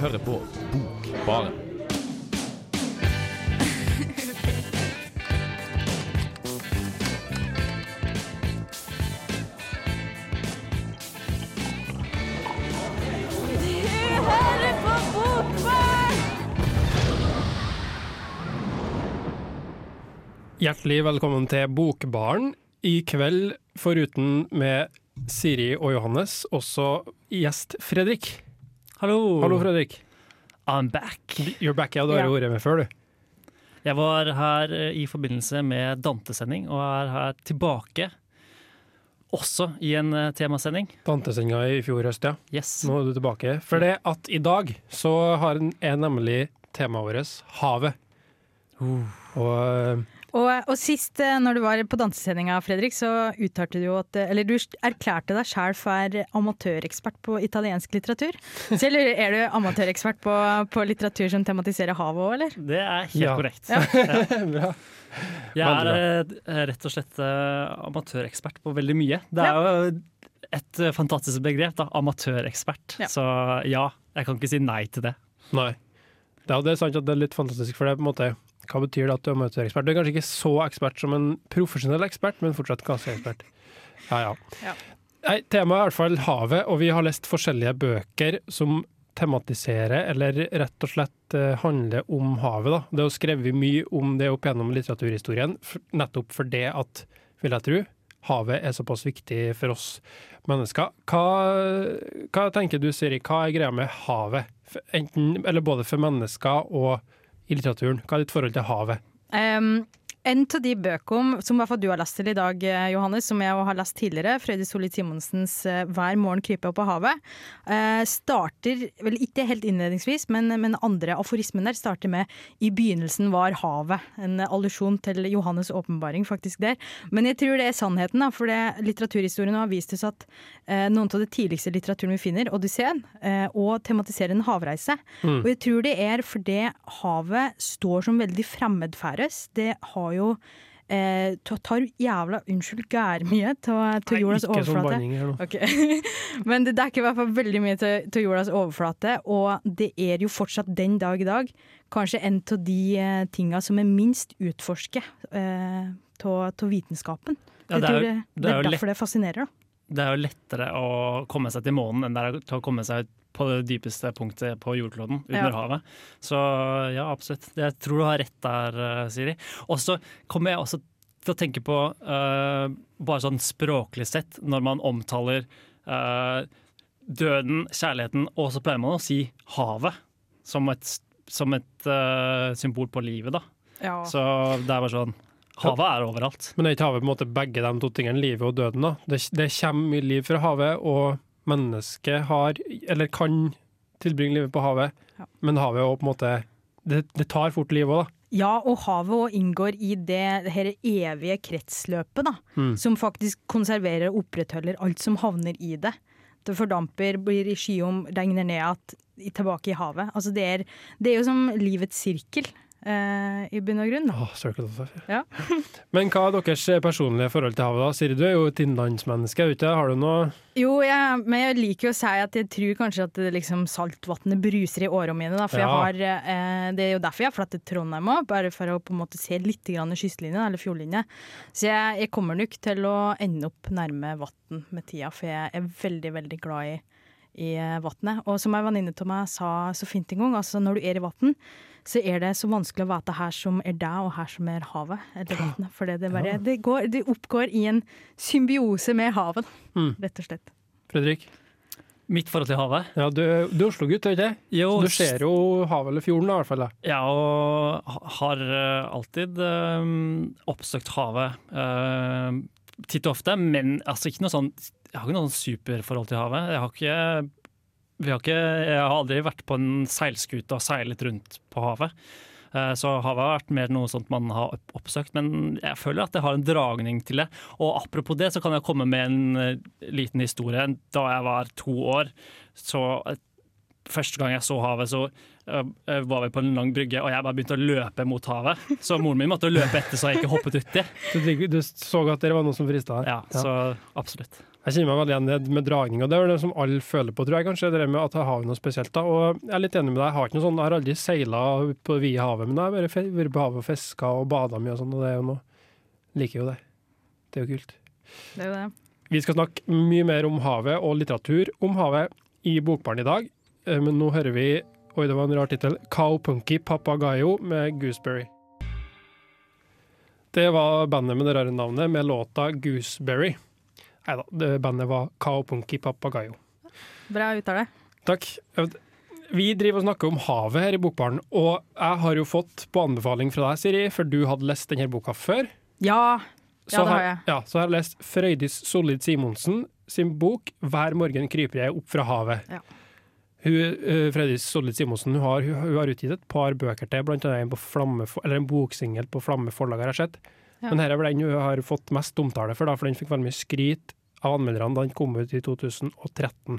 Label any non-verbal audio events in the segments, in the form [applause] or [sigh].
hører på Bokbaren. Hjertelig velkommen til Bokbaren. I kveld, foruten med Siri og Johannes, også gjest Fredrik. Hallo. Hallo, Fredrik. I'm back. You're back, ja. Du har jo vært med før, du. Jeg var her eh, i forbindelse med Dante-sending, og er her tilbake. Også i en temasending. Dante-sendinga i fjor høst, ja. Yes. Nå er du tilbake. For det at i dag så har en- er nemlig temaet vårt havet. Uh. Og Og, og sist, eh, når du var på dansesendinga, Fredrik, så uttalte du jo at eh, Eller du erklærte deg sjøl for amatørekspert på italiensk litteratur. Så jeg lurer, er du amatørekspert på, på litteratur som tematiserer havet òg, eller? Det er helt Ja. korrekt. Ja. [laughs] [laughs] bra. Jeg er eh, rett og slett amatørekspert på veldig mye. Det er jo et fantastisk begrep, da. Amatørekspert. Ja. Så ja, jeg kan ikke si nei til det. Nei. Det det er sant at det er litt fantastisk, for det er på en måte Hva betyr det at du er møteekspert? Du er kanskje ikke så ekspert som en profesjonell ekspert, men fortsatt ganske ekspert. Ja, ja. Ja. Nei, temaet er i hvert fall havet, og vi har lest forskjellige bøker som tematiserer, eller rett og slett eh, handler om havet. Da. Det er jo skrevet mye om det opp gjennom litteraturhistorien, nettopp for det at, vil jeg tro, havet er såpass viktig for oss mennesker. Hva, hva tenker du, Siri, hva er greia med havet? Enten, eller både for mennesker og i litteraturen. Hva er ditt forhold til havet? Um, en av de bøkene som du har lest til i dag, eh, Johannes, som jeg har lest tidligere, Frøydis Solid Simonsens eh, 'Hver morgen kryper opp av havet', eh, starter vel ikke helt innledningsvis, men, men andre aforismen der starter med 'I begynnelsen var havet'. En allusjon til Johannes' åpenbaring, faktisk der. Men jeg tror det er sannheten, da, for det, litteraturhistorien har vist oss at noen av det tidligste litteraturen vi finner, 'Odysseen', og tematiserer en havreise. Og jeg tror det er fordi havet står som veldig fremmed for oss. Det har jo eh, ta- tar jævla unnskyld gærmye til, jordas sånn overflate. her [laughs] Men det dekker i hvert fall veldig mye til, jordas overflate, og det er jo fortsatt den dag i dag kanskje en av de eh, tinga som er minst utforsket eh, vitenskapen. Ja, det er det, det, er, det er derfor lett. det fascinerer. da. Det er jo lettere å komme seg til månen enn det er til å komme seg på det dypeste punktet på jordkloden, under Ja. havet. Så ja, absolutt. Jeg tror du har rett der, eh, Siri. Og så kommer jeg også til å tenke på, uh, bare sånn språklig sett, når man omtaler uh, døden, kjærligheten, og så pleier man å si havet som et, som et uh, symbol på livet, da. Så det er bare sånn Havet er overalt. Men er ikke havet på en måte begge de to tingene, livet og døden? da? Det, det kommer mye liv fra havet, og mennesket har, eller kan, tilbringe livet på havet, Ja. men havet er også på en måte Det, det tar fort livet òg, da. Ja, og havet òg inngår i det her evige kretsløpet, da. Mm. Som faktisk konserverer og opprettholder alt som havner i det. Det fordamper, blir i skyom, regner ned at, tilbake i havet. Altså det er, det er jo som livets sirkel, eh, i bunn og grunn. Åh, circle of life. Ja. [laughs] Men hva er deres personlige forhold til havet? da? Siri, du er jo et innlandsmenneske. ute. Har du noe Jo, jeg, men jeg liker jo å si at jeg tror kanskje at det liksom saltvannet bruser i årene mine. Da, for Ja. har, eh, det er jo derfor jeg har flyttet til Trondheim òg, bare for å på en måte se litt grann kystlinje, eller fjordlinje. Så jeg, jeg kommer nok til å ende opp nærme vann med tida, for jeg er veldig, veldig glad i, i eh, vannet. Og som ei venninne av meg sa så fint en gang, altså når du er i vann, så er det så vanskelig å vite her som er deg, og her som er havet. Eller vannet. For det, bare, det, går, det oppgår i en symbiose med havet, Mm. rett og slett. Fredrik? Mitt forhold til havet Ja, du, du er Oslo-gutt, er du ikke? Jo, du ser jo havet eller fjorden, i hvert fall. Ja, og har eh, alltid øh, oppsøkt havet Øh, titt og ofte, men altså ikke noe sånn Jeg har ikke noe superforhold til havet. Jeg har ikke vi har ikke, jeg har aldri vært på en seilskute og seilet rundt på havet. Eh, Så havet har vært mer noe sånt man har oppsøkt, men jeg føler at jeg har en dragning til det. Og apropos det, så kan jeg komme med en eh, liten historie. Da jeg var to år, så eh, første gang jeg så havet, så var vi på en lang brygge, og jeg bare begynte å løpe mot havet. Så moren min måtte løpe etter så jeg ikke hoppet uti. [laughs] Du, du så at det var noen som frista Ja, Ja, så absolutt. Jeg kjenner meg veldig igjen med dragning, og det er det som alle føler på, tror jeg kanskje. Det med at jeg har noe spesielt da, og Jeg er litt enig med deg, jeg har ikke noe sånn, jeg har aldri seila på vide havet, men jeg har bare vært på havet og fiska og bada mye og sånn, og det er jo noe Liker jo det. Det er jo kult. Det er jo det. Vi skal snakke mye mer om havet og litteratur om havet i Bokbarn i dag, Eh, men nå hører vi Oi, det var en rar tittel. Cow Punky Papagayo med Gooseberry. Det var bandet med det rare navnet, med låta Gooseberry. Nei da, det bandet var Punky Papagayo. Bra uttale. Takk. Vi driver og snakker om havet her i Bokbaren, og jeg har jo fått på anbefaling fra deg, Siri, for du hadde lest denne boka før. Ja, Ja, det har jeg. Ja, så har jeg lest Frøydis Solid Simonsen sin bok 'Hver morgen kryper jeg opp fra havet'. Ja. Hun, uh, Frøydis Solid Simonsen hun har, hun, hun har utgitt et par bøker til, blant annet en, på Flamme, eller en boksingel på Flamme forlag, har jeg sett. Ja. Men her er vel den hun har fått mest omtale for, da, for den fikk veldig mye skryt av anmelderne da den kom ut i 2013.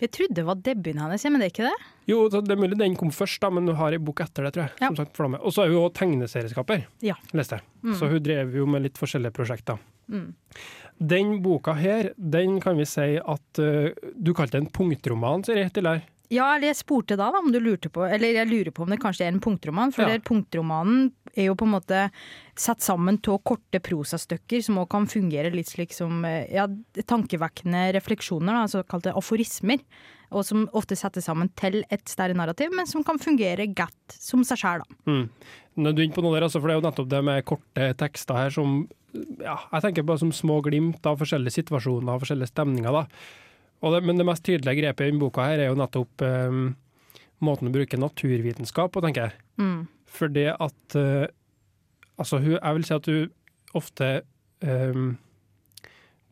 Jeg trodde det var debuten hennes, men det er ikke det? Jo, det er mulig den kom først, da, men hun har en bok etter det, tror jeg. Ja. Som sagt, Flamme. Og så er hun òg tegneserieskaper, Ja. leste jeg. Mm. Så hun drev jo med litt forskjellige prosjekter. Mm. Den boka her, den kan vi si at uh, Du kalte det en punktroman, Siri, tidligere. Ja, eller jeg spurte da, da om du lurte på Eller jeg lurer på om det kanskje er en punktroman. For Ja. punktromanen er jo på en måte satt sammen av korte prosastykker som også kan fungere litt slik som eh, ja, tankevekkende refleksjoner, da, såkalte aforismer. Og som ofte settes sammen til et større narrativ, men som kan fungere godt som seg sjøl, da. Mm. Nå er du inne på noe der, altså, for det er jo nettopp det med korte tekster her som ja, Jeg tenker på som små glimt av forskjellige situasjoner og forskjellige stemninger. da. Det, men det mest tydelige grepet i boka her er jo nettopp eh, måten å bruke naturvitenskap på, tenker jeg. Mm. For det at eh, Altså, hun, jeg vil si at du ofte eh,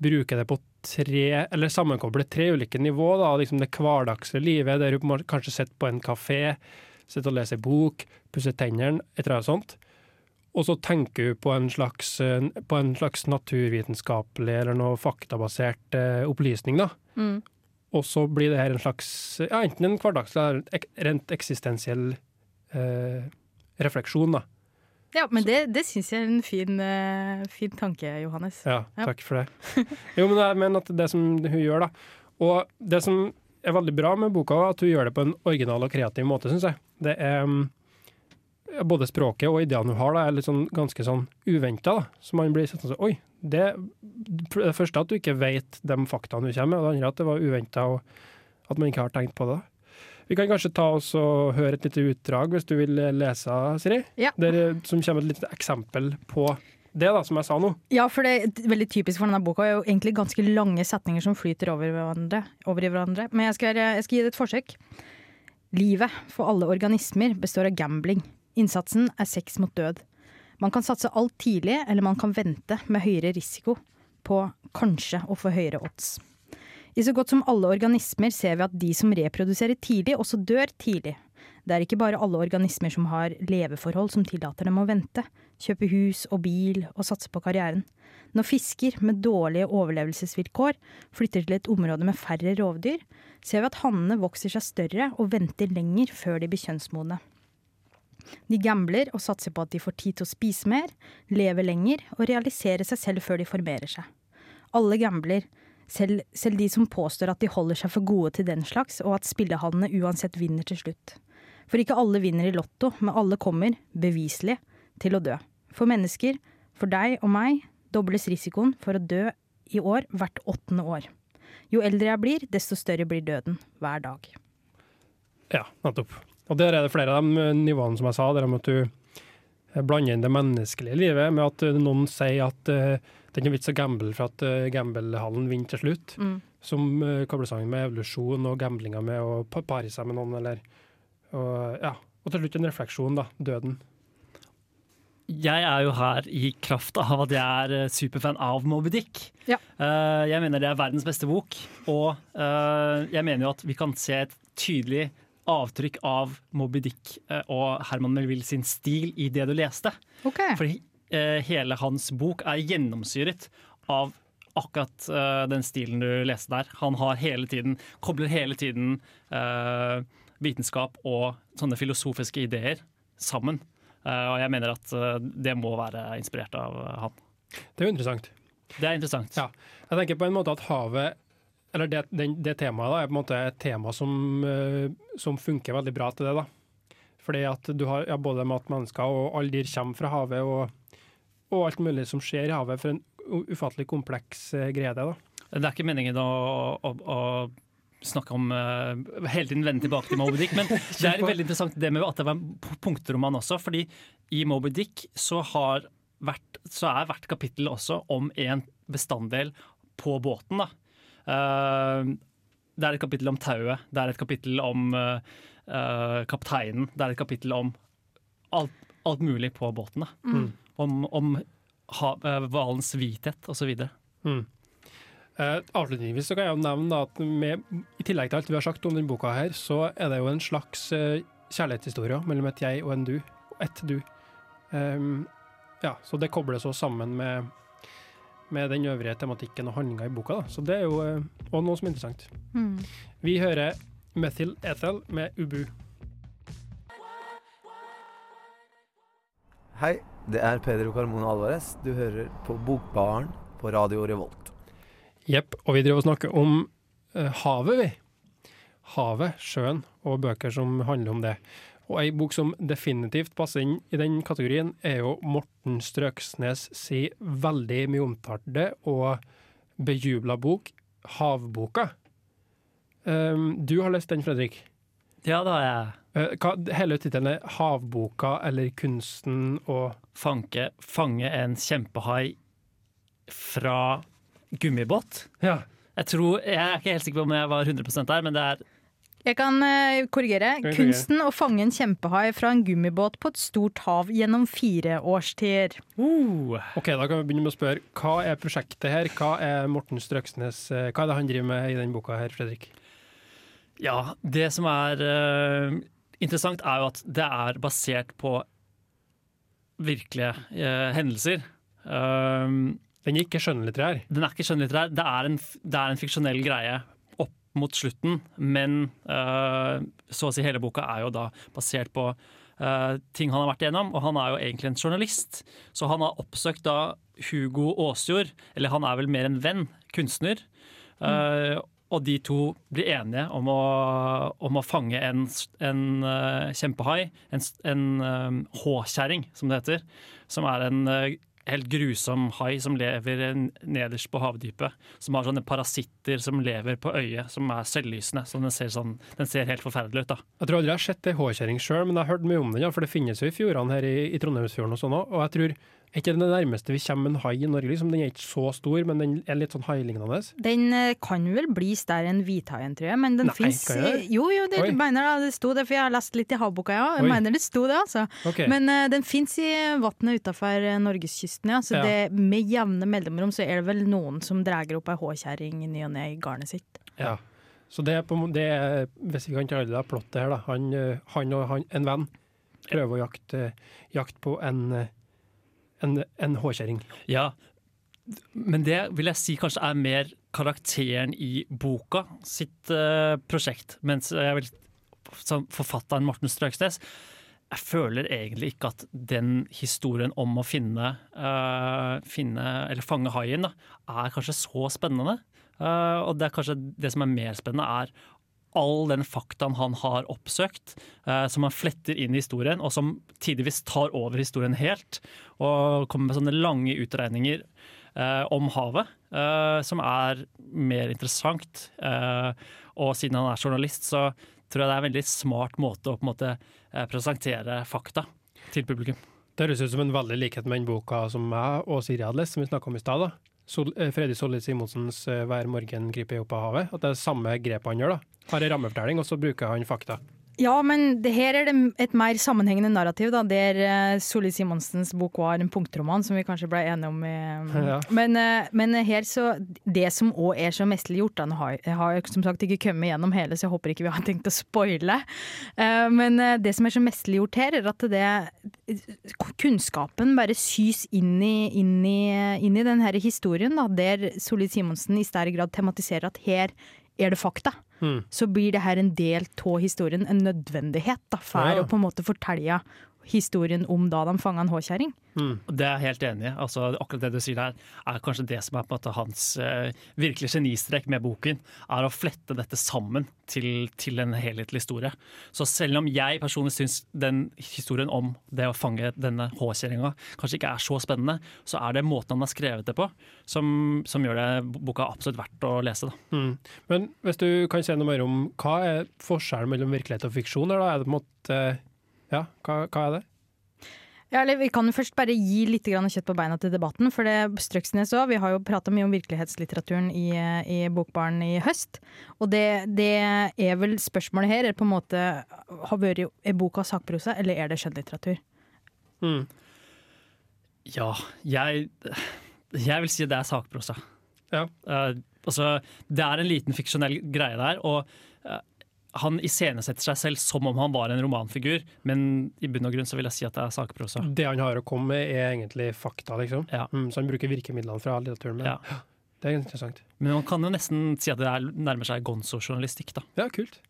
bruker det på tre, eller sammenkobler tre ulike nivå. Da, liksom det hverdagslige livet, der måte kanskje sitter på en kafé, sitter og leser bok, pusser tennene, et eller annet sånt. Og så tenker hun på en slags, eh, på en slags naturvitenskapelig eller noe faktabasert eh, opplysning. da. Mm. Og så blir det her en slags ja, enten en hverdagslig eller rent eksistensiell eh, refleksjon. da. Ja, men det, det syns jeg er en fin, eh, fin tanke, Johannes. Ja, Ja. takk for det. [laughs] Jo, men jeg mener at det som hun gjør, da Og det som er veldig bra med boka, er at hun gjør det på en original og kreativ måte, syns jeg. Det er mm, Både språket og ideene hun har, da, er litt sånn, ganske sånn uventa. Så man blir sånn Oi, det, det første at du ikke vet de faktaene hun kommer med, og det andre at det var uventa, og at man ikke har tenkt på det. Vi kan kanskje ta oss og høre et lite utdrag, hvis du vil lese, Siri? Ja. Der, som kommer et lite eksempel på det, da, som jeg sa nå. Ja, for det er veldig typisk for denne boka er jo egentlig ganske lange setninger som flyter over, hverandre, over i hverandre. Men jeg skal, jeg skal gi det et forsøk. Livet for alle organismer består av gambling. Innsatsen er sex mot død. Man kan satse alt tidlig, eller man kan vente med høyere risiko på kanskje å få høyere odds. I så godt som alle organismer ser vi at de som reproduserer tidlig, også dør tidlig. Det er ikke bare alle organismer som har leveforhold som tillater dem å vente, kjøpe hus og bil og satse på karrieren. Når fisker med dårlige overlevelsesvilkår flytter til et område med færre rovdyr, ser vi at hannene vokser seg større og venter lenger før de blir kjønnsmodne. De gambler og satser på at de får tid til å spise mer, leve lenger og realisere seg selv før de formerer seg. Alle gambler, selv, selv de som påstår at de holder seg for gode til den slags, og at spillehallene uansett vinner til slutt. For ikke alle vinner i lotto, men alle kommer, beviselig, til å dø. For mennesker, for deg og meg, dobles risikoen for å dø i år hvert åttende år. Jo eldre jeg blir, desto større blir døden hver dag. Ja, nettopp. Og der er det flere av de nivåene som jeg sa, der at du eh, blander inn det menneskelige livet med at eh, noen sier at uh, det er ikke vits å gamble for at uh, gamblehallen vinner til slutt, Mm. som uh, kobler sammen med evolusjon og gamblinga med å pare seg med noen, eller og, ja. Og til slutt en refleksjon, da. Døden. Jeg er jo her i kraft av at jeg er superfan av Moby Dick. Ja. Eh, jeg mener det er verdens beste bok, og eh, jeg mener jo at vi kan se et tydelig avtrykk av Moby Dick eh, og Herman Melville sin stil i det du leste. Okay. For eh, hele hans bok er gjennomsyret av akkurat eh, den stilen du leste der. Han har hele tiden, kobler hele tiden eh, vitenskap og sånne filosofiske ideer sammen. Eh, og jeg mener at eh, det må være inspirert av han. Det er jo interessant. Det er interessant. Ja. Jeg tenker på en måte at havet eller det, den, det temaet da, er på en måte et tema som, eh, som funker veldig bra til det. da. Fordi at du har ja, både mat, mennesker og alle dyr kommer fra havet, og, og alt mulig som skjer i havet. For en ufattelig kompleks eh, greie det. da. Det er ikke meningen å, å, å snakke om uh, hele tiden vende tilbake til Moby Dick, men [laughs] det er veldig interessant det med at det var en punktroman også. fordi i Moby Dick så, har hvert, så er hvert kapittel også om en bestanddel på båten. da. Eh, det er et kapittel om tauet, det er et kapittel om eh, eh, kapteinen, det er et kapittel om alt, alt mulig på båten. Mm. Om, om hvalens hvithet osv. Mm. Eh, avslutningsvis så kan jeg jo nevne at med, i tillegg til alt vi har sagt om denne boka, her, så er det jo en slags uh, kjærlighetshistorie mellom et jeg og en du. Et du. Um, ja, så det kobles også sammen med, med den øvrige tematikken og handlinga i boka. Da. Så det er jo òg også noe som er interessant. Mm. Vi hører Methyl Ethel med Ubu. Hei, det er Pedro Carmona Alvarez. Du hører på Bokbaren på Radio Revolt. Jepp. Og vi driver og snakker om uh, havet, vi. Havet, sjøen, og bøker som handler om det. Og ei bok som definitivt passer inn i den kategorien, er jo Morten Strøksnes si veldig mye omtalte og bejubla bok, 'Havboka'. Um, du har lest den, Fredrik. Ja, det har jeg. Eh, hva, hele tittelen er 'Havboka' eller 'Kunsten' og fange, fange en kjempehai fra gummibåt. Ja. Jeg tror, jeg er ikke helt sikker på om jeg var 100% der, men det er Jeg kan eh, korrigere. Kan korrigere? Kunsten å fange en kjempehai fra en gummibåt på et stort hav gjennom fire årstider. uh, Ok, da kan vi begynne med å spørre hva er prosjektet her? Hva er Morten Strøksnes eh, Hva er det han driver med i den boka her, Fredrik? Ja, det som er uh, interessant, er jo at det er basert på virkelige uh, hendelser. Uh, Den er ikke skjønnlitterær. Den er ikke skjønnlitterær. Det er en, det er en fiksjonell greie mot slutten, men uh, så å si hele boka er jo da basert på uh, ting han har vært igjennom, og han er jo egentlig en journalist. Så han har oppsøkt da Hugo Åsjord, eller han er vel mer en venn, kunstner. eh, og de to blir enige om å, om å fange en, en eh, kjempehai, en, en håkjerring, som det heter. Som er en helt grusom hai som lever nederst på havdypet. Som har sånne parasitter som lever på øyet, som er selvlysende. Så den ser, sånn, den ser helt forferdelig ut. da. Jeg tror aldri jeg har sett ei håkjerring sjøl, men jeg har hørt mye om den, ja, for det finnes jo i fjordene her i, i Trondheimsfjorden og sånn òg. Og jeg tror er ikke det nærmeste vi kommer en hai i Norge. liksom. Den er ikke så stor, men den er litt sånn hailignende. Den eh, kan vel bli større enn hvithaien, tror jeg, men den fins? Jo, jo, det du mener det, det sto det, for jeg har lest litt i havboka, ja. Jeg Oi. mener det sto det, altså. Okay. Men uh, den fins i vannet utafor norgeskysten, ja. Så Ja. det, med jevne mellomrom så er det vel noen som drar opp ei håkjerring i ny og ne i garnet sitt. ja. Så det er, på, det er, hvis vi kan kalle det plottet her, da. Han, eh, han og han, en venn prøver å jakte, jakte på en, eh, en, en håkjerring. Ja, men det vil jeg si kanskje er mer karakteren i boka sitt uh, prosjekt. Mens jeg vil, som forfatteren Morten Strøksnes jeg føler egentlig ikke at den historien om å finne, uh, finne eller fange haien da, er kanskje så spennende. Uh, og det er kanskje det som er mer spennende, er all den faktaen han har oppsøkt, eh, som han fletter inn i historien, og som tidvis tar over historien helt. Og kommer med sånne lange utregninger eh, om havet, eh, som er mer interessant. Og siden han er journalist, så tror jeg det er en veldig smart måte å på en måte presentere fakta til publikum. Det høres ut som en veldig likhet med den boka som jeg og Siri hadde lest, som vi snakka om i stad. Sol, eh, Freddy Solli Simonsens eh, 'Hver morgen griper jeg opp av havet'. At det er samme grepet han gjør. da. Har en rammefortelling, og så bruker han fakta. Ja, men det her er det et mer sammenhengende narrativ, da, der uh, Solli Simonsens bok var en punktroman, som vi kanskje ble enige om. i- Ja. men, eh, men her så Det som òg er så mesterliggjort da, nå har, har som sagt ikke kommet gjennom hele, så jeg håper ikke vi har [laughs] tenkt å spoile. Eh, men eh, det som er så mesterliggjort her, er at det kunnskapen bare sys inn i, inn i, inn i den her historien, da, der Solli Simonsen i større grad tematiserer at her er det fakta. Mm. Så blir det her en del av historien, en nødvendighet, da, for Ja. å på en måte fortelle historien om da de fanga en håkjerring. Mm. Det er jeg helt enig i. Altså, akkurat det du sier der, er kanskje det som er på en måte hans uh, virkelige genistrek med boken. Er å flette dette sammen til, til en helhetlig historie. Så selv om jeg personlig syns den historien om det å fange denne håkjerringa kanskje ikke er så spennende, så er det måten han har skrevet det på som, som gjør det boka absolutt verdt å lese. Da. Mm. Men hvis du kan si noe mer om hva er forskjellen mellom virkelighet og fiksjon? her Da? Er det på en måte Ja, hva, hva er det? Ja, eller Vi kan jo først bare gi litt kjøtt på beina til debatten. for det Strøksnes også, Vi har jo prata mye om virkelighetslitteraturen i, i Bokbaren i høst. Og det, det er vel spørsmålet her er på en måte har vært Er boka sakprosa, eller er det skjønnlitteratur? Mm. Ja, jeg, jeg vil si det er sakprosa. Ja. Uh, altså, det er en liten fiksjonell greie der. og eh, han iscenesetter seg selv som om han var en romanfigur, men i bunn og grunn så vil jeg si at det er sakprosa. Det han har å komme med, er egentlig fakta, liksom. Ja. Mm, så han bruker virkemidlene fra litteraturen. Men Ja. det er interessant. Men man kan jo nesten si at det er, nærmer seg gonzo-journalistikk. da. Ja, kult.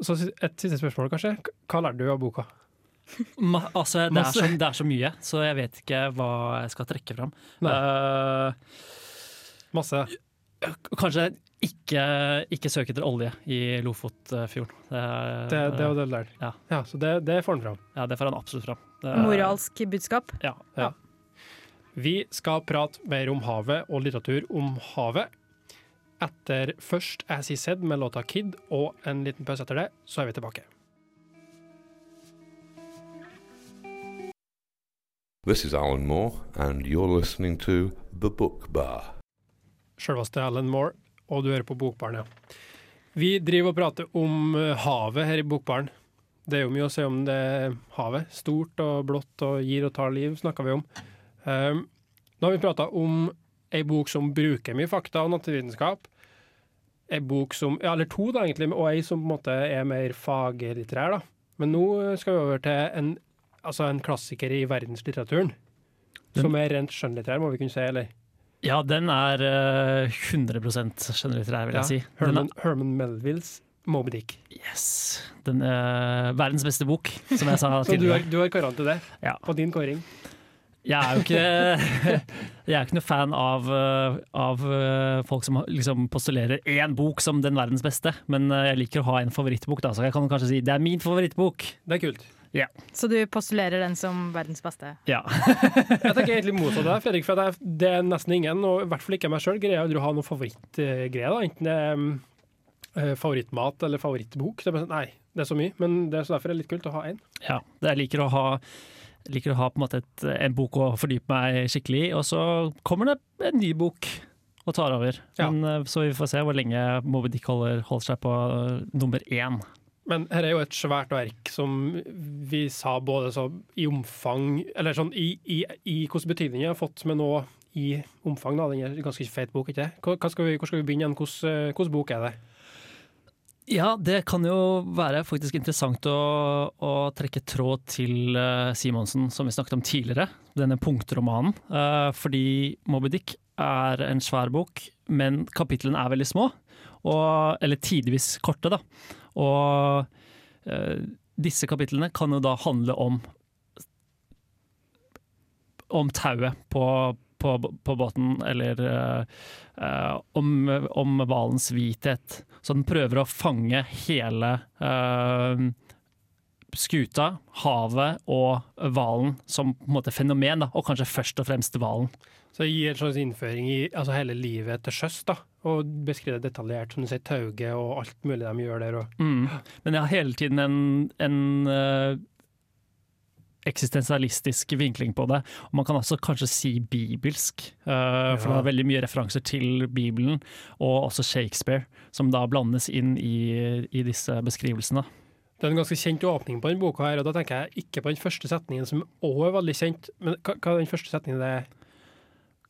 Så et siste spørsmål, kanskje. Hva lærte du av boka? [laughs] Ma altså, det, er så, det er så mye, så jeg vet ikke hva jeg skal trekke fram. Eh, Masse. Kanskje ikke, ikke søk etter olje i Lofotfjorden. Det, er- Det, det var det du lærte. Ja. så det, det får han fram. ja, det får han absolutt fram. Det- Moralsk budskap. Ja. Ja. Vi skal prate mer om havet og litteratur om havet. Etter først As He Said med låta Kid og en liten pause etter det, så er vi tilbake. This is Alan Moore, and you're listening to The Book Bar. Sjølveste Alan Moore, og du hører på Bokbarn, ja. Vi driver og prater om eh, havet her i Bokbarn. Det er jo mye å si om det havet. Stort og blått og gir og tar liv, snakker vi om. Um, nå har vi prata om ei bok som bruker mye fakta og naturvitenskap. Ei bok som, ja, eller to, da, egentlig, og ei som på en måte er mer faglitterær. da. Men nå skal vi over til en, altså en klassiker i verdenslitteraturen. Som er rent skjønnlitterær, må vi kunne si, eller? Ja, den er eh, 100 skjønnlitterær, vil jeg Ja, si. Herman, Herman, Herman Melvilles Moby Dick. er, yes. Den er verdens beste bok, som jeg sa tidligere. [laughs] Så du har, kåret til det, Ja. på din kåring. Jeg er jo ikke, [laughs] [laughs] jeg er ikke noe fan av, eh, av eh, folk som liksom postulerer én bok som den verdens beste, men eh, jeg liker å ha en favorittbok, da, så jeg kan kanskje si det er min favorittbok. Det er kult. Så du postulerer den som verdens beste? Ja. Jeg tenker egentlig motsatt av deg, Fredrik, for det er, det er nesten ingen, og i hvert fall ikke meg sjøl, greier å ha noen favorittgreier. Enten det er um, eh, favorittmat eller favorittbok. Det er bare sånn, nei, det er så mye, men det er så derfor er det litt kult å ha én. ja. Det jeg liker å ha liker å ha på en måte et, en bok å fordype meg skikkelig i, og så kommer det en ny bok og tar over. Ja. Men, eh, så vi får se hvor lenge Moby Dick holder, holder seg på eh, nummer én. Men her er jo et svært verk som vi sa både i omfang Eller sånn i, i, i hvilken betydning jeg har fått med nå i omfang. da, Den er ganske feit bok, ikke det? skal Hvor skal vi begynne? igjen? Hvordan, hvordan bok er det? Ja, det kan jo være faktisk interessant å, å trekke tråd til uh, Simonsen, som vi snakket om tidligere. Denne punktromanen. Eh, fordi Moby Dick er en svær bok, men kapitlene er veldig små. Og, eller tidvis korte, da. Og eh, disse kapitlene kan jo da handle om om tauet på, på, på båten, eller eh, om, om hvalens hvithet. Så den prøver å fange hele eh, skuta, havet og hvalen som på en måte fenomen, da, og kanskje først og fremst hvalen. Så det gir en slags innføring i altså hele livet til sjøs, da. Og beskriver det detaljert, som du sier, tauget og alt mulig de gjør der. Og, Mm. Men jeg har hele tiden en, en uh, eksistensialistisk vinkling på det. Og man kan også kanskje si bibelsk, uh, for det er har veldig mye referanser til Bibelen, og også Shakespeare, som da blandes inn i, i disse beskrivelsene. Det er en ganske kjent åpning på den boka, her, og da tenker jeg ikke på den første setningen, som òg er veldig kjent. Men hva, hva er den første setningen? det er?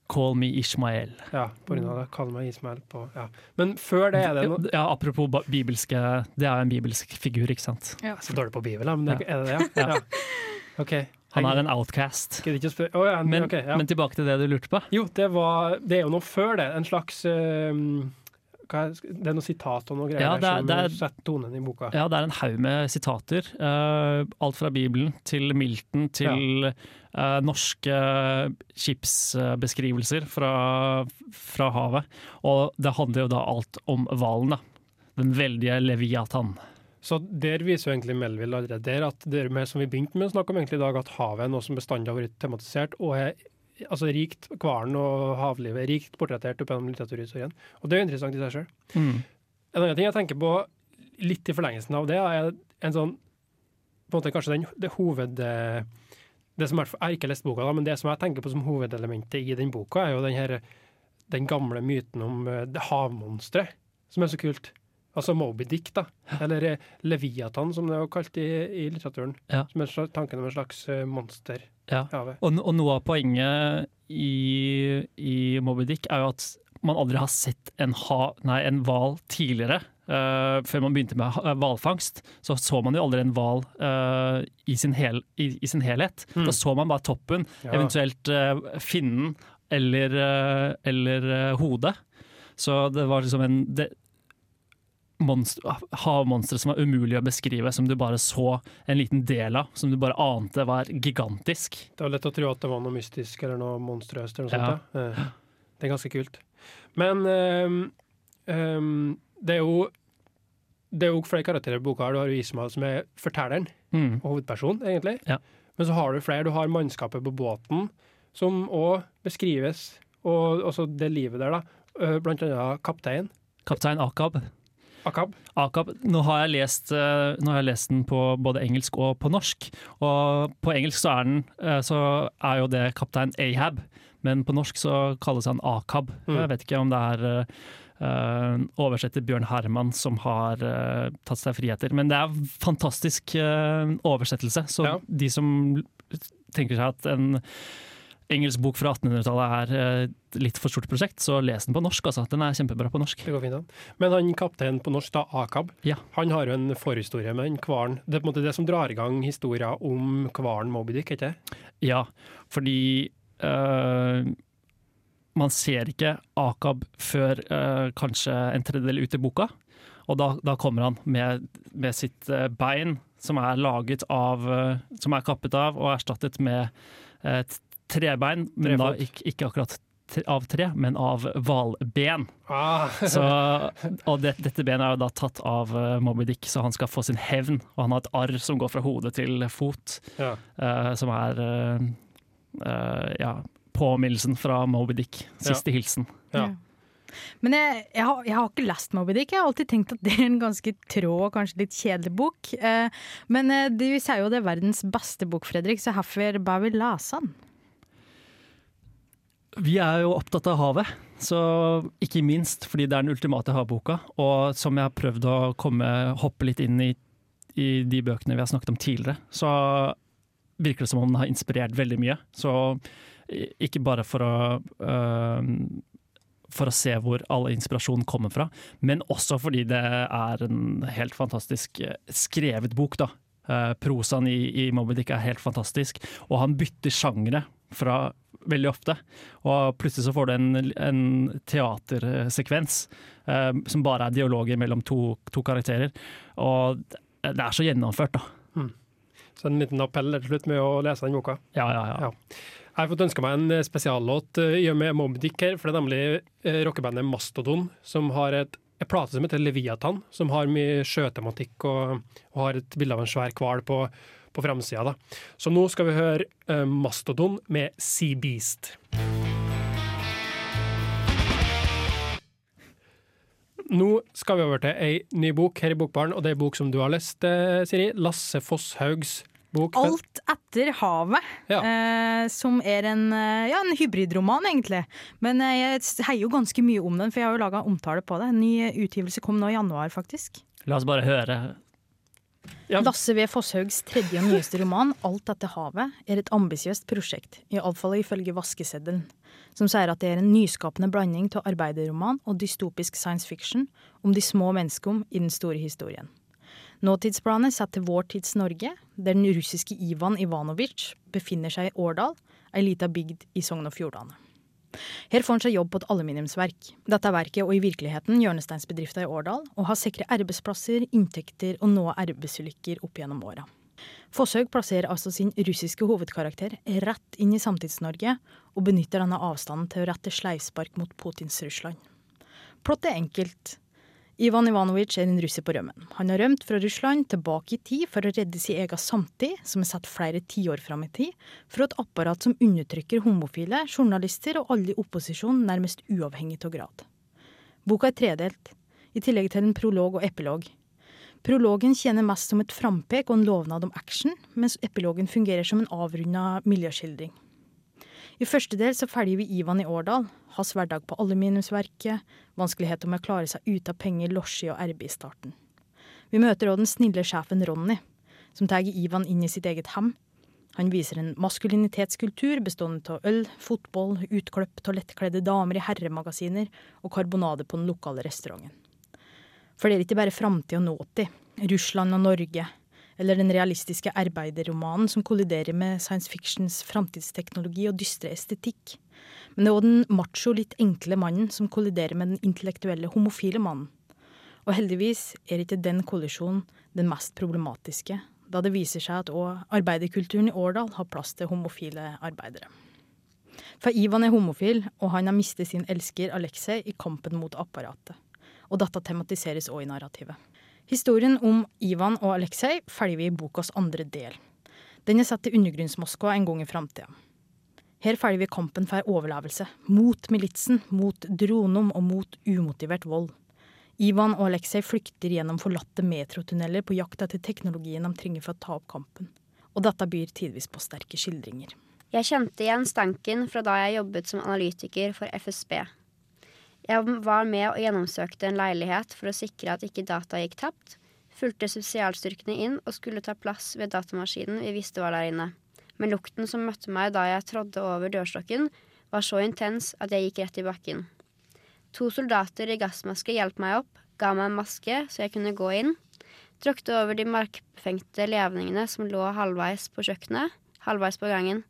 Call me Ishmael. Ja, på grunn av det. Kall meg Ismael på ja. Men før det er det noe Ja, apropos bibelske Det er en bibelsk figur, ikke sant? Jeg er så dårlig på Bibelen, men det, er det det, [laughs] ja? ja. OK. Han er en outcast. Spørre. Ja, Men, okay, ja. men tilbake til det du lurte på. Jo, det, var, det er jo noe før det. En slags er, Det er noe sitat og noe greier Ja, det er- som det er- setter tonen i boka. Ja, det er en haug med sitater. Uh, alt fra Bibelen til Milton til eh, norske skipsbeskrivelser fra, fra havet. Og det handler jo da alt om hvalen, da. Den veldige Leviathan. Så der viser jo egentlig Melville allerede der at det med, som vi begynte med å snakke om egentlig i dag, at havet er noe som bestandig har vært tematisert og er altså rikt, hvalen og havlivet rikt portrettert opp gjennom litteraturhistorien. Og det er jo interessant i seg sjøl. Mm. En annen ting jeg tenker på litt i forlengelsen av det, er en sånn på en måte kanskje den, det hoved... Det som er, jeg har ikke lest boka, da, men det som jeg tenker på som hovedelementet i den boka, er jo den, her, den gamle myten om eh, det havmonsteret, som er så kult. Altså Moby Dick, da. Eller eh, Leviathan, som det er kalt i, i litteraturen. Ja. Som er tanken om en slags eh, monster Ja. Og, og noe av poenget i, i Moby Dick er jo at man aldri har sett en ha- nei, en hval tidligere. Uh, før man begynte med ha- hvalfangst, så så man jo aldri en hval uh, i, sin i, i sin helhet. Mm. Da så man bare toppen, Ja. eventuelt uh, finnen eller, eh, eller eh, hodet. Så det var liksom en det, havmonstre som var umulig å beskrive, som du bare så en liten del av, som du bare ante var gigantisk. Det var lett å tro at det var noe mystisk eller noe monstrøst eller noe Ja. sånt. Ja. Eh, Det er ganske kult. Men um, um, det er jo det er jo flere karakterer i boka. Du har Ismael som er fortelleren Mm. og hovedpersonen, egentlig. Ja. Men så har du flere. Du har mannskapet på båten, som òg beskrives. Og også det livet der, da. Eh, Blant annet kaptein. Kaptein Akab. Akab. Akab. Nå har, jeg lest, eh, nå har jeg lest den på både engelsk og på norsk. Og på engelsk så er, den, eh, så er jo det kaptein Ahab, men på norsk så kalles han Akab. Mm. Jeg vet ikke om det er eh, oversetter Bjørn Herman som har uh, tatt seg friheter. Men det er fantastisk uh, oversettelse, så Ja. de som tenker seg at en engelsk bok fra 1800-tallet er eh, et litt for stort prosjekt, så les den på norsk. Altså. Den er kjempebra på norsk. Det går fint an. Men han kapteinen på norsk, da, Akab, Ja. han har jo en forhistorie med en hvalen. Det er på en måte det som drar i gang historien om hvalen Moby Dick, ikke det? Ja, fordi øh, man ser ikke Akab før øh, kanskje en tredjedel ut i boka. Og da, da kommer han med, med sitt øh, bein, som er laget av Som er kappet av og erstattet med et trebein, men da ikke, ikke akkurat av tre, men av hvalben. Ah. [laughs] Og det, dette benet er jo da tatt av uh, Moby Dick, så han skal få sin hevn. Og han har et arr som går fra hode til fot, ja. uh, som er uh, eh, ja, påminnelsen fra Moby Dick. Siste hilsen. Ja. Men jeg, jeg, har, jeg har ikke lest Moby Dick. Jeg har alltid tenkt at det er en ganske trå og kanskje litt kjedelig bok. Eh, men eh, du sier jo det er verdens beste bok, Fredrik, så hvorfor bør vi lese den? Vi er jo opptatt av havet, så ikke minst fordi det er den ultimate havboka. Og som jeg har prøvd å komme, hoppe litt inn i, i de bøkene vi har snakket om tidligere, så virker det som om den har inspirert veldig mye. Så ikke bare for å øh, for å se hvor all inspirasjonen kommer fra, men også fordi det er en helt fantastisk eh, skrevet bok. da. Eh, prosaen i, i Moby Dick er helt fantastisk, og han bytter sjangre fra veldig ofte. Og plutselig så får du en, en teatersekvens eh, som bare er dialoger mellom to, to karakterer. Og det er så gjennomført, da. Så en liten appell til slutt med å lese den boka. Ja, ja, ja. Ja. Jeg har fått ønska meg en eh, spesiallåt eh, i og med Moby Dick her, for det er nemlig eh, rockebandet Mastodon som har et en plate som heter Leviathan, som har mye sjøtematikk og, og har et bilde av en svær hval på, på framsida. da. Så nå skal vi høre uh, Mastodon med Sea Beast. Nå skal vi over til ei ny bok her i Bokbaren, og det er en bok som du har lest, eh, Siri. Lasse Fosshaugs bok. Alt etter havet, Ja. eh, som er en, eh, ja, en hybridroman, egentlig. Men jeg heier jo ganske mye om den, for jeg har jo laga omtale på det. En ny utgivelse kom nå i januar, faktisk. La oss bare høre. Ja. Lasse V. Fosshaugs tredje og nyeste roman, 'Alt etter havet', er et ambisiøst prosjekt, iallfall ifølge vaskeseddelen, som sier at det er en nyskapende blanding av arbeiderroman og dystopisk science fiction om de små menneskene i den store historien. Nåtidsplanet setter vår tids Norge, der den russiske Ivan Ivanovic befinner seg i Årdal, ei lita bygd i Sogn og Fjordane. Her får han seg jobb på et aluminiumsverk. Dette verket og i virkeligheten hjørnesteinsbedrifter i Årdal, og har sikret arbeidsplasser, inntekter og noe arbeidsulykker opp gjennom åra. Fosshaug plasserer altså sin russiske hovedkarakter rett inn i Samtids-Norge, og benytter denne avstanden til å rette sleivspark mot Putins Russland. Plottet er enkelt. Ivan Ivanovic er en russer på rømmen. Han har rømt fra Russland tilbake i tid for å redde sin egen samtid, som er satt flere tiår fram i tid, fra et apparat som undertrykker homofile, journalister og alle i opposisjon nærmest uavhengig av grad. Boka er tredelt, i tillegg til en prolog og epilog. Prologen tjener mest som et frampek og en lovnad om action, mens epilogen fungerer som en avrunda miljøskildring. I første del så følger vi Ivan i Årdal, hans hverdag på aluminiumsverket, vanskeligheter med å klare seg ut av penger, losji og RB i starten. Vi møter òg den snille sjefen Ronny, som tar Ivan inn i sitt eget hjem. Han viser en maskulinitetskultur bestående av øl, fotball, utklipp av damer i herremagasiner og karbonade på den lokale restauranten. For det er ikke bare framtid og nåtid, Russland og Norge, eller den realistiske arbeiderromanen som kolliderer med science fictions framtidsteknologi og dystre estetikk. Men det er òg den macho, litt enkle mannen som kolliderer med den intellektuelle, homofile mannen. Og heldigvis er ikke den kollisjonen den mest problematiske, da det viser seg at òg arbeiderkulturen i Årdal har plass til homofile arbeidere. For Ivan er homofil, og han har mistet sin elsker Aleksej i kampen mot apparatet. Og dette tematiseres òg i narrativet. Historien om Ivan og Aleksej følger vi i bokas andre del. Den er satt til undergrunnsmoskva en gang i framtida. Her følger vi kampen for overlevelse. Mot militsen, mot dronom og mot umotivert vold. Ivan og Aleksej flykter gjennom forlatte metrotunneler på jakt etter teknologien de trenger for å ta opp kampen. Og dette byr tidvis på sterke skildringer. Jeg kjente igjen stanken fra da jeg jobbet som analytiker for FSB. Jeg var med og gjennomsøkte en leilighet for å sikre at ikke data gikk tapt, fulgte spesialstyrkene inn og skulle ta plass ved datamaskinen vi visste var der inne. Men lukten som møtte meg da jeg trådde over dørstokken, var så intens at jeg gikk rett i bakken. To soldater i gassmaske hjalp meg opp, ga meg en maske så jeg kunne gå inn, tråkte over de markfengte levningene som lå halvveis på kjøkkenet, halvveis på gangen,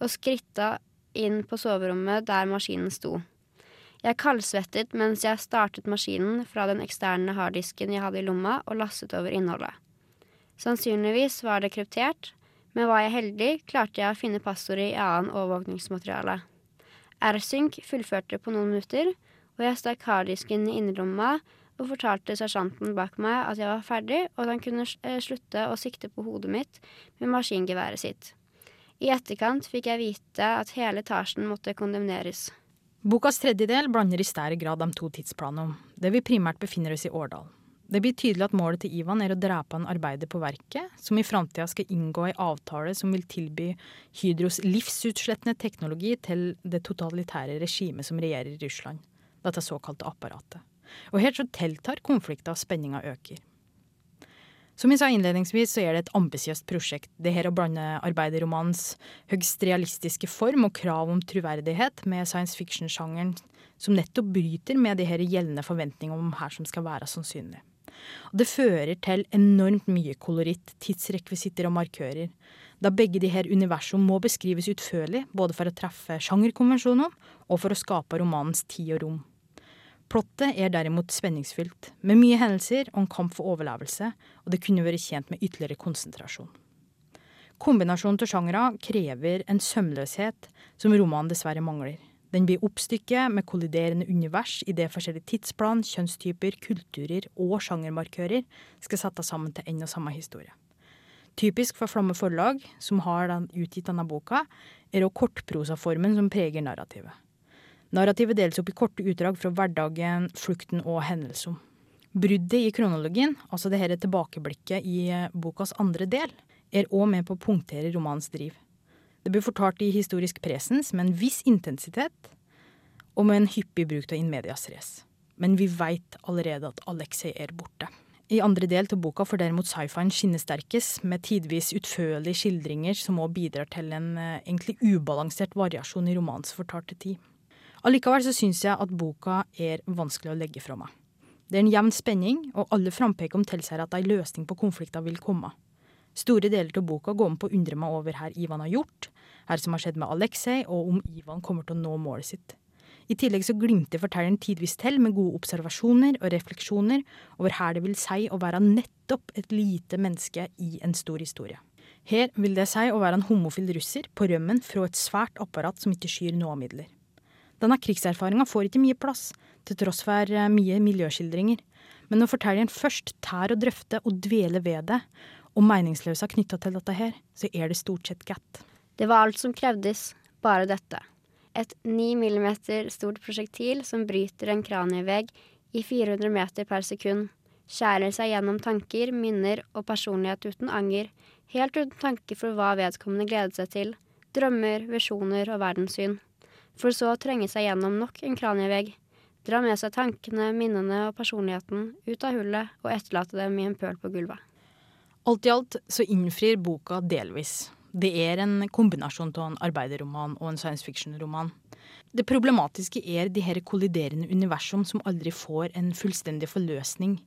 og skritta inn på soverommet der maskinen sto. Jeg kaldsvettet mens jeg startet maskinen fra den eksterne harddisken jeg hadde i lomma, og lastet over innholdet. Sannsynligvis var det kryptert, men var jeg heldig, klarte jeg å finne passordet i annen overvåkningsmateriale. R-Sync fullførte på noen minutter, og jeg stakk harddisken i innerlomma og fortalte sersjanten bak meg at jeg var ferdig, og at han kunne eh, slutte å sikte på hodet mitt med maskingeværet sitt. I etterkant fikk jeg vite at hele etasjen måtte kondemneres. Bokas tredje del blander i større grad de to tidsplanene, der vi primært befinner oss i Årdal. Det blir tydelig at målet til Ivan er å drepe en arbeider på verket, som i framtida skal inngå ei avtale som vil tilby Hydros livsutslettende teknologi til det totalitære regimet som regjerer i Russland, dette såkalte apparatet. Og her så tiltar konflikter og spenninga øker. Som jeg sa innledningsvis, så er det et ambisiøst prosjekt. Det her å blande arbeiderromanens høgst realistiske form og krav om troverdighet med science fiction-sjangeren som nettopp bryter med de her gjeldende forventningene om her som skal være sannsynlig. Og det fører til enormt mye koloritt, tidsrekvisitter og markører, da begge de her universene må beskrives utførlig, både for å treffe sjangerkonvensjonene og for å skape romanens tid og rom. Plottet er derimot spenningsfylt, med mye hendelser og en kamp for overlevelse, og det kunne vært tjent med ytterligere konsentrasjon. Kombinasjonen av sjangere krever en sømløshet som romanen dessverre mangler. Den blir oppstykket med kolliderende univers i det forskjellige tidsplan, kjønnstyper, kulturer og sjangermarkører skal settes sammen til en og samme historie. Typisk for Flamme forlag, som har utgitt denne boka, er òg kortprosaformen som preger narrativet. Narrativet deles opp i korte utdrag fra hverdagen, flukten og hendelser. Bruddet i kronologien, altså det her tilbakeblikket i eh, bokas andre del, er òg med på å punktere romanens driv. Det blir fortalt i historisk presens med en viss intensitet, og med en hyppig bruk av Inmedias race. Men vi veit allerede at Alexei er borte. I andre del av boka får derimot sci-fien skinne sterkest, med tidvis utførlige skildringer som òg bidrar til en eh, egentlig ubalansert variasjon i romanens fortalte tid. Allikevel så syns jeg at boka er vanskelig å legge fra meg. Det er en jevn spenning, og alle frampeker tilsier at ei løsning på konflikter vil komme. Store deler av boka går med på å undre meg over her Ivan har gjort, her som har skjedd med Aleksej, og om Ivan kommer til å nå målet sitt. I tillegg så glimter fortelleren tidvis til med gode observasjoner og refleksjoner over her det vil si å være nettopp et lite menneske i en stor historie. Her vil det si å være en homofil russer på rømmen fra et svært apparat som ikke skyr nåmidler. Denne krigserfaringa får ikke mye plass, til tross for eh, mye miljøskildringer. Men når fortelleren først tær å drøfte og dvele ved det, og meningsløsa knytta til dette her, så er det stort sett godt. Det var alt som krevdes, bare dette. Et 9 mm stort prosjektil som bryter en kranievegg i 400 meter per sekund, skjærer seg gjennom tanker, minner og personlighet uten anger, helt uten tanke for hva vedkommende gledet seg til, drømmer, visjoner og verdenssyn. For så å trenge seg gjennom nok en kranievegg, dra med seg tankene, minnene og personligheten ut av hullet og etterlate dem i en pøl på gulvet. Alt i alt så innfrir boka delvis. Det er en kombinasjon av en arbeiderroman og en science fiction-roman. Det problematiske er de her kolliderende universum som aldri får en fullstendig forløsning.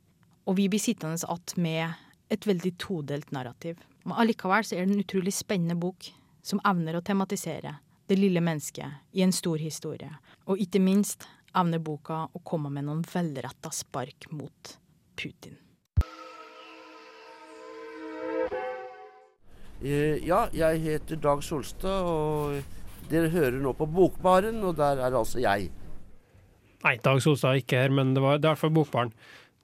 Og vi blir sittende igjen med et veldig todelt narrativ. Men allikevel så er det en utrolig spennende bok som evner å tematisere det lille mennesket i en stor historie. Og ikke minst evner boka å komme med noen velretta spark mot Putin. Eh, Ja, jeg heter Dag Solstad, og dere hører nå på Bokbaren, og der er altså jeg. Nei, Dag Solstad er ikke her, men det, var, det er i hvert fall Bokbaren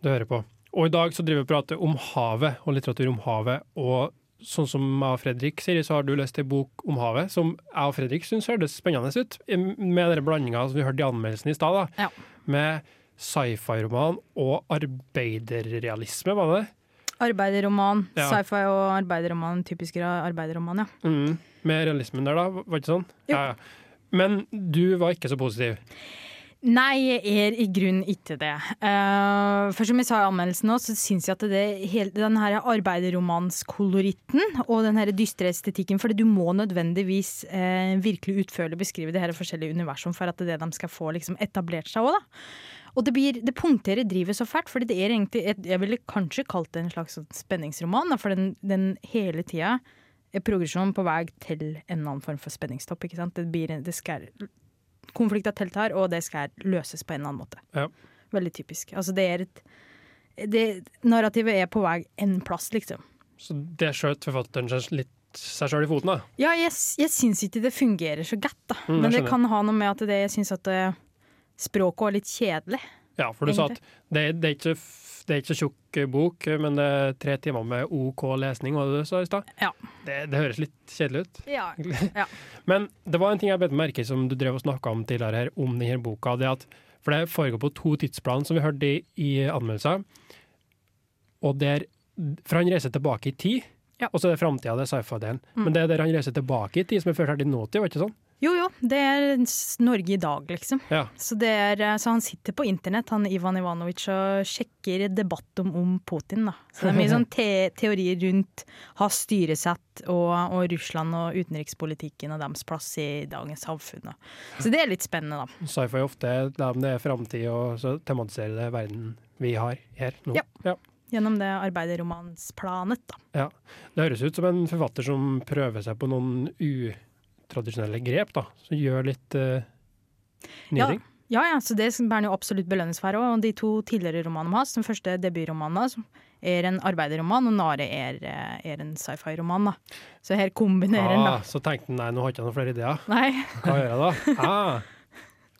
du hører på. Og i dag så driver vi og prater om havet, og litteratur om havet. Og sånn som jeg og Fredrik sier, så har du lest en bok om havet som jeg og Fredrik syns hørtes spennende ut, med den blandinga som vi hørte i anmeldelsen i stad. Ja. Med sci-fi-roman og arbeiderrealisme, var det det? Arbeiderroman. Ja. Sci-fi og arbeiderroman. Typisk arbeiderroman, ja. Mm. Med realismen der, da, var det ikke sånn? Jo. Ja, ja. Men du var ikke så positiv. Nei, jeg er i grunnen ikke det. Uh, for som jeg sa i anmeldelsen nå, så syns jeg at det, hele, den her arbeiderromanskoloritten og den her dystre estetikken For du må nødvendigvis uh, virkelig utførlig beskrive det her forskjellige universum for at det er det de skal få liksom, etablert seg òg, da. Og det, blir, det punkterer drivet så fælt, for det er egentlig et, Jeg ville kanskje kalt det en slags sånn spenningsroman, da, for den, den hele tida er progresjonen på vei til en annen form for spenningstopp. ikke sant? Det, blir, det skal konflikter her, og det skal løses på en eller annen måte. Ja. Veldig typisk. Altså det er et det, Narrativet er på vei en plass, liksom. Så det skjøt forfatteren seg litt seg sjøl i foten, da. Ja, jeg, jeg syns ikke det fungerer så godt, da. Mm, Men det kan ha noe med at det, jeg syns at det, språket var litt kjedelig. Ja, for du sa at det, det, er ikke, det er ikke så tjukk bok, men det er tre timer med OK lesning, var det du sa i stad? Ja. Det, det høres litt kjedelig ut. Ja. [laughs] Men det var en ting jeg bet merke som du drev og snakka om tidligere her, om denne boka. Det at, for det foregår på to tidsplan, som vi hørte i, i anmeldelser. Og der For han reiser tilbake i tid, Ja. og så er det framtida, det er sci-fi-delen. Mm. Men det er der han reiser tilbake i tid, som er ført her til nåtid, var ikke sånn? Jo jo, det er Norge i dag, liksom. Ja. Så, det er, eh, så han sitter på internett, han Ivan Ivanovic, og sjekker debatt om, om Putin. Da. Så det er mye [laughs] sånn te teorier rundt hans styresett og, og Russland og utenrikspolitikken og deres plass i dagens samfunn. Da. Så det er litt spennende, da. Sci-fi ofte da det er framtid, og så tematiserer det verden vi har her nå. Ja. ja. Gjennom det arbeiderromansplanet, da. Ja. Det høres ut som en forfatter som prøver seg på noen utradisjonelle grep, da. Som gjør litt uh, nye Ja. ting. Ja, ja, så det bærer jo absolutt belønnes for òg. Og de to tidligere romanene hans, den første debutromanen, som er en arbeiderroman, og Nare er, eh, er en sci-fi-roman. da. Så her kombinerer ah, en da. så tenkte han nei, nå har ikke noen flere ideer. Nei. Hva gjør jeg da? Ah,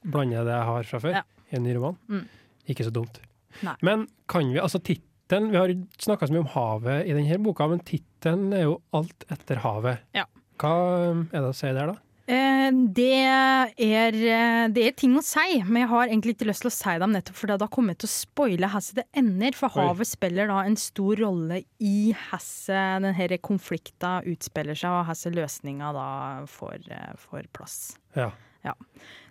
blander jeg det jeg har fra før Ja. i en ny roman? Mm. Ikke så dumt. Nei. Men kan vi, altså tittelen Vi har snakka så mye om havet i denne boka, men tittelen er jo 'Alt etter havet'. Ja. Hva er det å si der, da? Eh, det, er, eh, det er ting å si, men jeg har egentlig ikke lyst til å si dem nettopp, for da kommer jeg til å spoile hvordan det ender. For Oi. havet spiller da en stor rolle i hvordan denne konflikten utspiller seg, og hvordan løsninga da får, eh, får plass. Ja.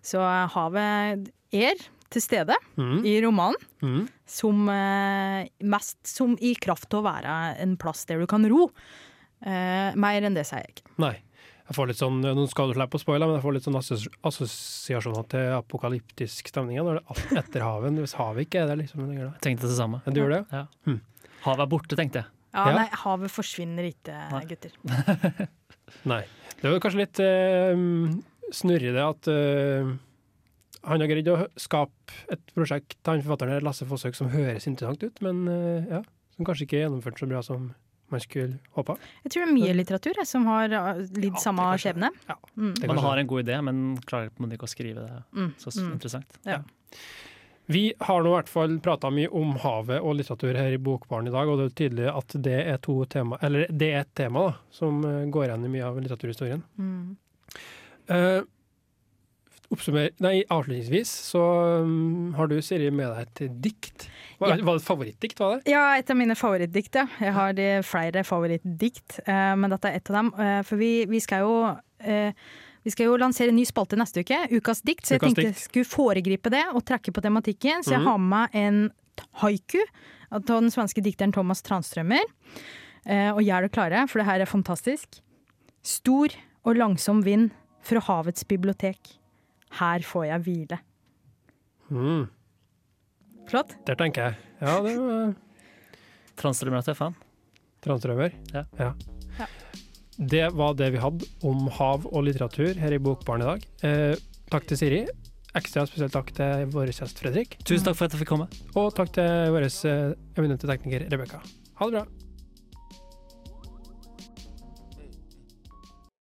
Så eh, havet er til stede Mm. i romanen, Mm. som mest som i kraft til å være en plass der du kan ro. Eh, mer enn det sier jeg ikke. Nei. Jeg får litt sånn, Nå skal du slippe å spoile, men jeg får litt sånn assosiasjoner til apokalyptisk stemning. Når det er etter haven. Hvis havet ikke er der, liksom. det. Tenkte det samme. Du gjorde det? Ja. Hm. Havet er borte, tenkte jeg. Ja, Ja. Nei, havet forsvinner ikke, Nei. gutter. [laughs] Nei. Det er kanskje litt uh, snurrig det at, eh, han har greid å skape et prosjekt, han forfatteren her, Lasse Fosshaug, som høres interessant ut, men eh, ja, som kanskje ikke er gjennomført så bra som man skulle håpa. Jeg tror det er mye litteratur jeg, som har uh, lidd Ja, samme skjebne. ja. Mm. Man har en god idé, men klarer på en måte ikke å skrive det Mm. så Mm. interessant. Ja. Vi har nå i hvert fall prata mye om havet og litteratur her i Bokbaren i dag, og det er tydelig at det er to tema, eller det er et tema da, som eh, går igjen i mye av litteraturhistorien. Mm. Eh, oppsummer, nei, avslutningsvis så um, har du, Siri, med deg et dikt. Var, Ja. var det et favorittdikt, var det? Ja, et av mine favorittdikt. Ja. Jeg har de flere favorittdikt, uh, men dette er et av dem. Uh, for vi, vi skal jo uh, vi skal jo lansere en ny spalte neste uke, Ukas dikt, så jeg Ukas tenkte jeg skulle foregripe det og trekke på tematikken. Så jeg Mhm. har med meg en haiku av den svenske dikteren Thomas Tranströmer. Og gjør det klare, for det her er fantastisk. Stor og langsom vind fra havets bibliotek. Her får jeg hvile. Mm, Flott. der tenker jeg. Ja, det var Transtrømmer er fan. Transtrømer. Ja. Ja. Det var det vi hadde om hav og litteratur her i Bokbarn i dag. Eh, takk til Siri. Ekstra spesielt takk til vår gjest Fredrik. Tusen takk for at jeg fikk komme. Og takk til vår eh, eminente tekniker Rebekka. Ha det bra.